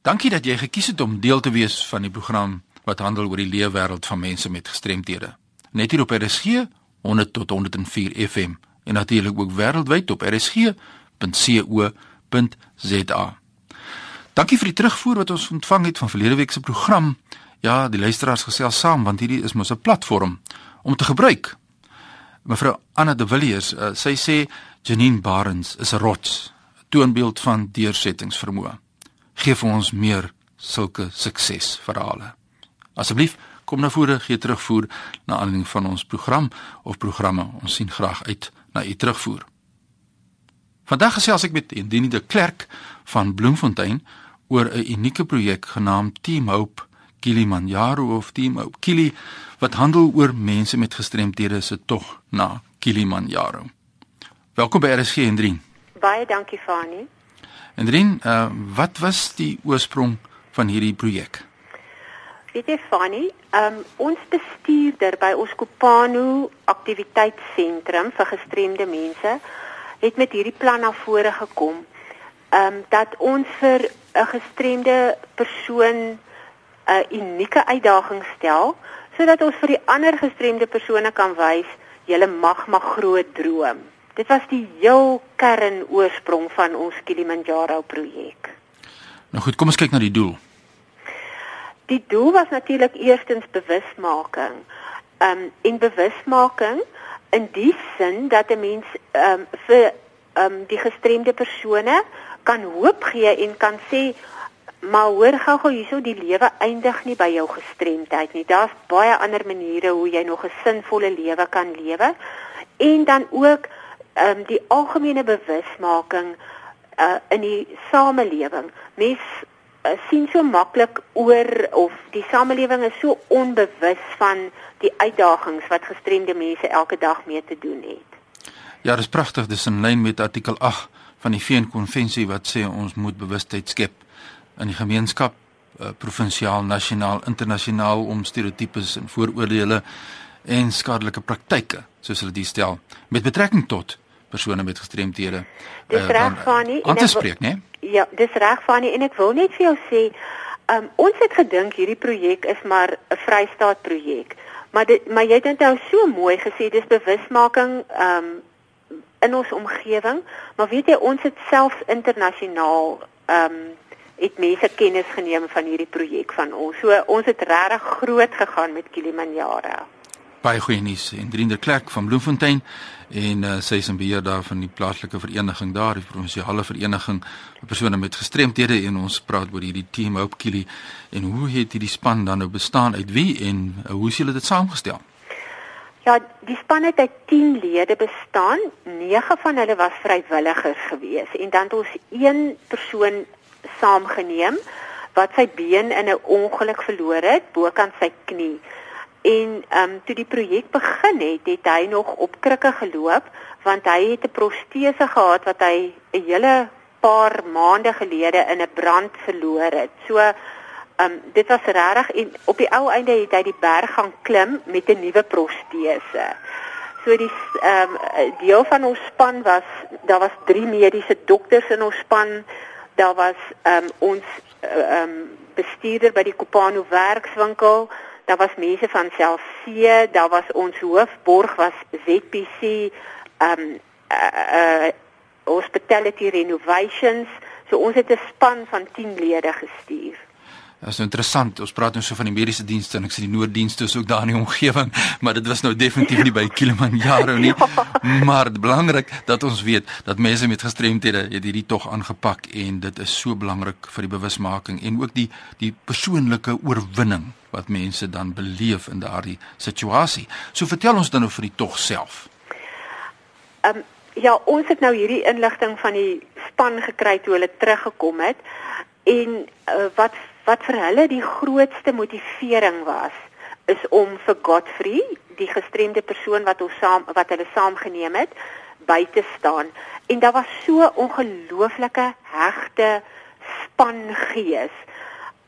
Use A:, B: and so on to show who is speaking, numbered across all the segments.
A: Dankie dat jy gekies het om deel te wees van die program wat handel oor die leefwêreld van mense met gestremthede. Net hier op RSG 100 tot 104 FM en natuurlik ook wêreldwyd op rsg.co.za. Dankie vir die terugvoer wat ons ontvang het van verlede week se program. Ja, die luisteraars gesels saam want hierdie is mos 'n platform om te gebruik. Mevrou Anna de Villiers, uh, sy sê Janine Barends is 'n rots, 'n toonbeeld van deursettingsvermoë. Geef vir ons meer sulke suksesverhale. Asseblief kom na vore gee terugvoer na aanleiding van ons program of programme. Ons sien graag uit na u terugvoer. Vandag gesels ek met Indini de Klerk van Bloemfontein oor 'n unieke projek genaamd Team Hope Kilimanjaro of Team Hope Kili wat handel oor mense met gestremthede se tog na Kilimanjaro. Welkom by RSG Hendrin.
B: Baie dankie Fani.
A: Hendrin, uh, wat was die oorsprong van hierdie projek?
B: Weet jy Fanny, um, ons bestuurder by ons Kopano aktiwiteitssentrum vir gestremde mense het met hierdie plan na vore gekom. Ehm um, dat ons vir 'n gestremde persoon 'n unieke uitdaging stel sodat ons vir die ander gestremde persone kan wys julle mag maar groot droom. Dit was die heel kern oorsprong van ons Kilimanjaro projek.
A: Nou goed, kom ons kyk na die doel.
B: Die doel was natuurlik eerstens bewusmaking. Ehm um, en bewusmaking in die sin dat 'n mens ehm um, vir ehm um, die gestremde persone kan hoop gee en kan sê maar hoor gou-gou hierso die lewe eindig nie by jou gestremdheid nie. Daar's baie ander maniere hoe jy nog 'n sinvolle lewe kan lewe. En dan ook ehm um, die algemene bewusmaking uh, in die samelewing. Mens uh, sien so maklik oor of die samelewing is so onbewus van die uitdagings wat gestremde mense elke dag mee te doen het.
A: Ja, dis pragtig, dis in lyn met artikel 8 van die VN-konvensie wat sê ons moet bewustheid skep in die gemeenskap, uh, provinsiaal, nasionaal, internasionaal om stereotypes en vooroordeele en skadelike praktyke, soos hulle dit stel, met betrekking tot persone met gestremthede.
B: Dis uh, reg, Fani.
A: Aan te spreek, né?
B: Nee? Ja, dis reg, Fani, en ek wil net vir jou sê, um, ons het gedink hierdie projek is maar 'n Vrystaat projek. Maar dit maar jy het dit nou so mooi gesê, dis bewusmaking um in ons omgewing, maar weet jy ons het selfs internasionaal um het mense kennis geneem van hierdie projek van ons. So ons het regtig groot gegaan met Kilimanjaro.
A: Baie goeie nuus. En Drinder Klerk van Bloemfontein en uh, sy is in beheer daar van die plaaslike vereniging daar, die provinsiale vereniging vir persone met gestremthede en ons praat oor hierdie team Hope Kili en hoe het hierdie span dan nou bestaan uit wie en uh, hoe is julle dit saamgestel?
B: Ja, die span het uit 10 lede bestaan. 9 van hulle was vrywilligers gewees en dan het ons een persoon saamgeneem wat sy been in 'n ongeluk verloor het bokant sy knie. En ehm um, toe die projek begin het, het hy nog op krikke geloop want hy het 'n protese gehad wat hy 'n hele paar maande gelede in 'n brand verloor het. So ehm um, dit was regtig en op die ou einde het hy die berg gaan klim met 'n nuwe protese. So die ehm um, deel van ons span was daar was drie mediese dokters in ons span. Daar was ehm um, ons ehm um, bestuurder by die Kopano werkswinkel daar was mense van Celsius, daar was ons hoofborg was ZPC, um uh, uh Hospitality Renovations. So ons het 'n span van 10 lede gestuur.
A: Dit is nou interessant. Ons praat nou so van die mediese dienste en ek sê die noorddienste is ook daar in die omgewing, maar dit was nou definitief nie by Kilimanjaro nie. ja. Maar belangrik dat ons weet dat mense met gestremthede het hierdie tog aangepak en dit is so belangrik vir die bewusmaking en ook die die persoonlike oorwinning wat mense dan beleef in daardie situasie. So vertel ons dan nou vir die tog self.
B: Ehm um, ja, ons het nou hierdie inligting van die span gekry toe hulle teruggekom het en uh, wat wat vir hulle die grootste motivering was is om vir Godfrey, die gestremde persoon wat ons saam wat hulle saamgeneem het, by te staan. En daar was so ongelooflike hegte spangees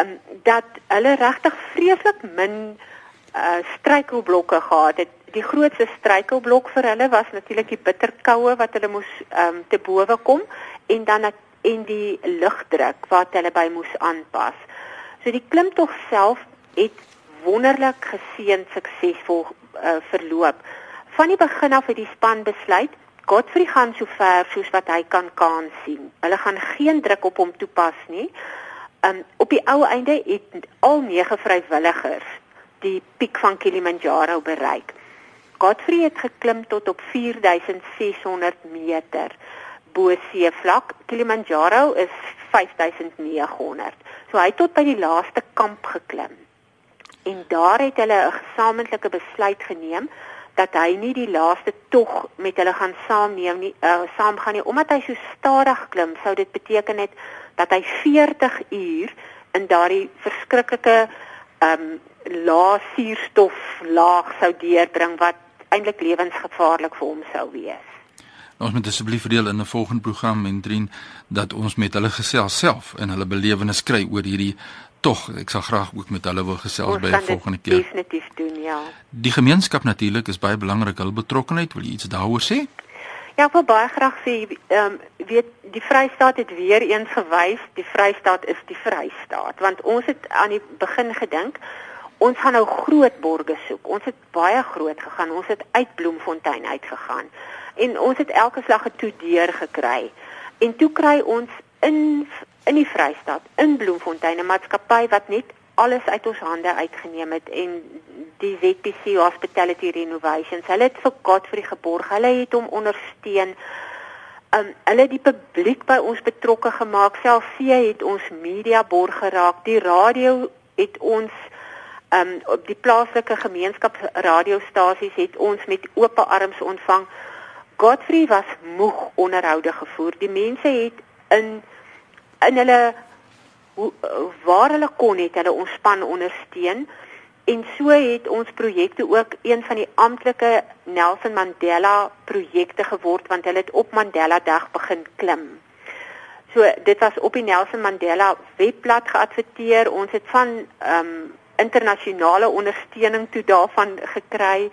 B: um, dat hulle regtig vreeslik min uh, struikelblokke gehad het. Die grootste struikelblok vir hulle was natuurlik die bitterkoue wat hulle moes um, te bowe kom en dan en die lugdruk wat hulle by moes aanpas. So die klimtog self het wonderlik geseën suksesvol uh, verloop. Van die begin af het die span besluit Godfrey gaan so ver soos wat hy kan kan sien. Hulle gaan geen druk op hom toepas nie. Um op die ou einde het al nege vrywilligers die piek van Kilimanjaro bereik. Godfrey het geklim tot op 4600 meter bo seevlak. Kilimanjaro is 5900. So hy het tot by die laaste kamp geklim. En daar het hulle 'n gesamentlike besluit geneem dat hy nie die laaste tog met hulle gaan saamneem nie, uh, saam gaan nie omdat hy so stadig klim, sou dit beteken het dat hy 40 uur in daardie verskriklike ehm um, lae suurstof laag sou deurbring wat eintlik lewensgevaarlik vir hom sou wees.
A: Ons moet asseblief verdeel in 'n volgende program en drin dat ons met hulle gesels self en hulle belewenis kry oor hierdie tog ek sal graag ook met hulle wil gesels by 'n volgende keer.
B: Definitief doen, ja.
A: Die gemeenskap natuurlik is baie belangrik, hulle betrokkenheid, wil jy iets daaroor sê?
B: Ja, ek wil baie graag sê, ehm um, weet die Vrystaat het weer eens gewys, die Vrystaat is die Vrystaat, want ons het aan die begin gedink ons gaan nou groot borge soek. Ons het baie groot gegaan. Ons het uit Bloemfontein uitgegaan en ons het elke slag getoe deur gekry. En toe kry ons in in die Vrystaat, in Bloemfontein 'n maatskappy wat net alles uit ons hande uitgeneem het en die ZPC Hospitality Renovations, hulle het vir Godfrey geborg. Hulle het hom ondersteun. Um hulle het die publiek by ons betrokke gemaak. Selfs sie het ons media borg geraak. Die radio het ons um op die plaaslike gemeenskapsradiostasies het ons met oop arms ontvang. Godfrey was moeg onderhoude gevoer. Die mense het in in hulle hoe waar hulle kon het hulle ons span ondersteun en so het ons projekte ook een van die amptelike Nelson Mandela projekte geword want hulle het op Mandela Dag begin klim. So dit was op die Nelson Mandela webblad geadverteer. Ons het van ehm um, internasionale ondersteuning toe daarvan gekry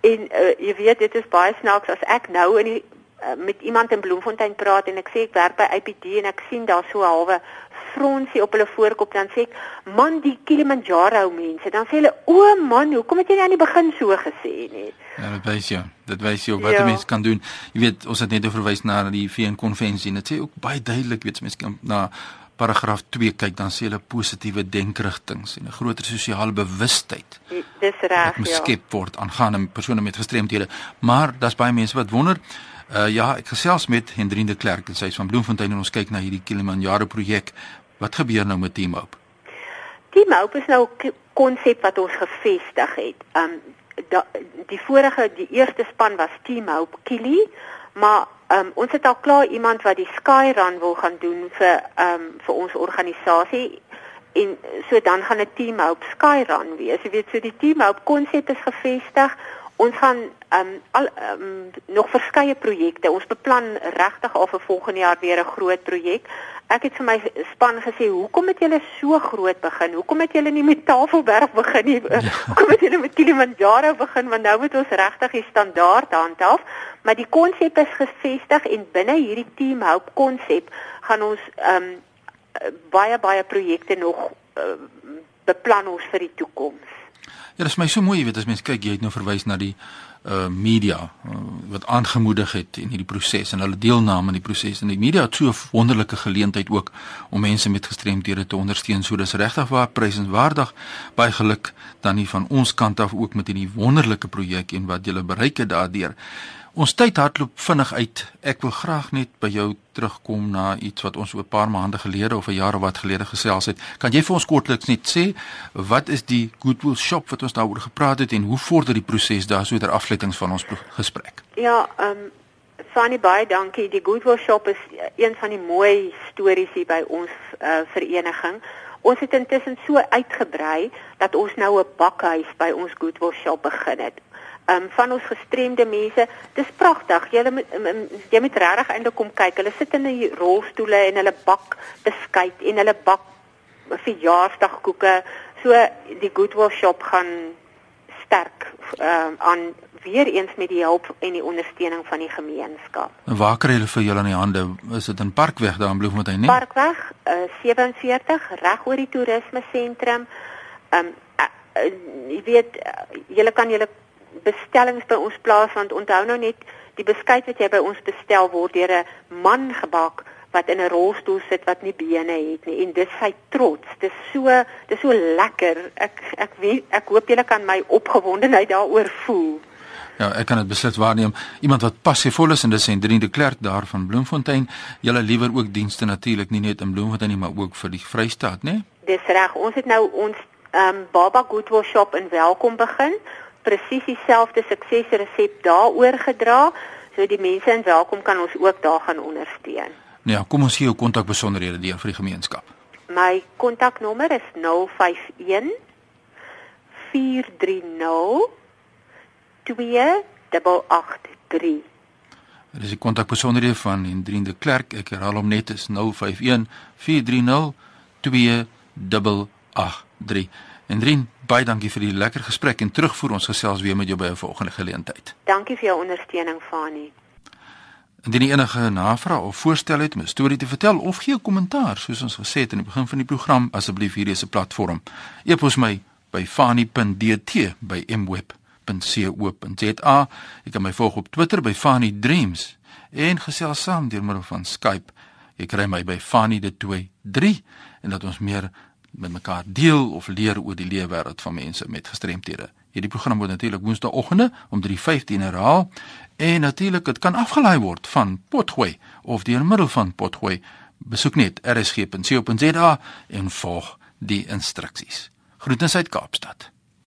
B: en uh, jy weet dit is baie snaaks as ek nou in die Eh, met iemand in Bloemfontein praat en ek sê ek werk by IPD en ek sien daar so 'n halwe fronsie op hulle voorkop dan sê ek man die Kilimanjaro mense. Dan sê hulle o man hoekom het jy nie aan die begin so gesê nie?
A: Ja dit wys jy dit wys jy wat ja. mense kan doen. Jy weet ons het net verwys na die VN konvensie en dit sê ook baie duidelik weet mense kan na paragraaf 2 kyk dan sê hulle positiewe denkrigtings en 'n groter sosiale bewustheid
B: dis reg
A: ja. skep word aangaande persone met gestremdhede maar daar's baie mense wat wonder Uh ja, ek gesels met Hendrine de Klerk en sy is van Bloemfontein en ons kyk na hierdie Kilimanjaro projek. Wat gebeur nou met Team Hope?
B: Team Hope is nou 'n konsep wat ons gevestig het. Um da, die vorige die eerste span was Team Hope Kili, maar um ons het al klaar iemand wat die Sky Run wil gaan doen vir um vir ons organisasie en so dan gaan 'n Team Hope Sky Run wees. Jy weet so die Team Hope konsep is gevestig ons gaan um, al um, nog verskeie projekte. Ons beplan regtig al vir volgende jaar weer 'n groot projek. Ek het vir my span gesê, "Hoekom het julle so groot begin? Hoekom het julle nie met Tafelberg begin nie? Ja. Hoekom het julle met Kilimanjaro begin? Want nou moet ons regtig die standaard handhaaf." Maar die konsep is gevestig en binne hierdie team Hope konsep gaan ons um baie baie projekte nog uh, beplan ons vir die toekoms.
A: Ja, dit is my so mooi, jy weet as mens kyk, jy het nou verwys na die uh media uh, wat aangemoedig het in hierdie proses en hulle deelname aan die proses en die media het so 'n wonderlike geleentheid ook om mense met gestremdhede te ondersteun. So dis regtig waar prysenswaardig. Baie geluk dan nie van ons kant af ook met hierdie wonderlike projek en wat jy bereik het daardeur. Ons tyd hardloop vinnig uit. Ek wil graag net by jou terugkom na iets wat ons so 'n paar maande gelede of 'n jaar of wat gelede gesels het. Kan jy vir ons kortliks net sê wat is die Goodwill Shop wat ons daaroor gepraat het en hoe vorder die proses daar so ter afleidings van ons gesprek?
B: Ja, ehm um, Fanny baie dankie. Die Goodwill Shop is een van die mooi stories hier by ons uh, vereniging. Ons het intussen so uitgebrei dat ons nou 'n bakhuis by ons Goodwill Shop begin het um, van ons gestremde mense. Dis pragtig. Jy moet jy moet regtig eintlik kom kyk. Hulle sit in 'n rolstoele en hulle bak beskuit en hulle bak verjaarsdagkoeke. So die Goodwill shop gaan ehm uh, aan weer eens met die hulp en die ondersteuning van die gemeenskap.
A: En waar kry hulle vir julle in die hande? Is dit in Parkweg daar in Bloemfontein nie?
B: Parkweg uh, 47 reg oor die toerisme sentrum. Ehm um, uh, uh, jy weet uh, julle kan julle bestellings by ons plaas want onthou nou net die beskuit wat jy by ons bestel word deur 'n man gebak wat in 'n rolstoel sit wat nie bene het nie en dis sy trots. Dis so dis so lekker. Ek ek weet ek hoop julle kan my opgewondenheid daaroor voel.
A: Ja, ek kan dit beslis waarneem. Iemand wat passievol is en dis Hendrine de Klerk daar van Bloemfontein. Julle liewer ook dienste natuurlik nie net in Bloemfontein nie, maar ook vir die Vrystaat, né?
B: Dis reg. Ons het nou ons ehm um, Baba Goodwill shop in Welkom begin. Presies dieselfde suksesresep daar oorgedra. So die mense in Welkom kan ons ook daar gaan ondersteun.
A: Ja, kom ons gee jou kontakbesonderhede deur vir die gemeenskap.
B: My kontaknommer is 051 430 2883.
A: Dit is die kontakbesonderhede van Hendrine de Klerk. Ek herhaal hom net is 051 430 2883. Hendrine, baie dankie vir die lekker gesprek en terugvoer ons gesels weer met jou by 'n volgende geleentheid.
B: Dankie vir jou ondersteuning, Fanie.
A: Indien jy enige navrae of voorstel het om 'n storie te vertel of gee 'n kommentaar, soos ons gesê het aan die begin van die program, asseblief hierdie is 'n platform. E-pos my by fani.dt by mweb.co.za. Jy kan my volg op Twitter by fani dreams en gesels saam deur middel van Skype. Jy kry my by fani de 23 en dat ons meer met mekaar deel of leer oor die lewe wêreld van mense met gestremthede. Hierdie program word natuurlik woensdaeoggende om 3:15 herhaal en natuurlik dit kan afgelaai word van Potgooi of deur middel van Potgooi. Besoek net rsg.co.za en volg die instruksies. Groetens uit Kaapstad.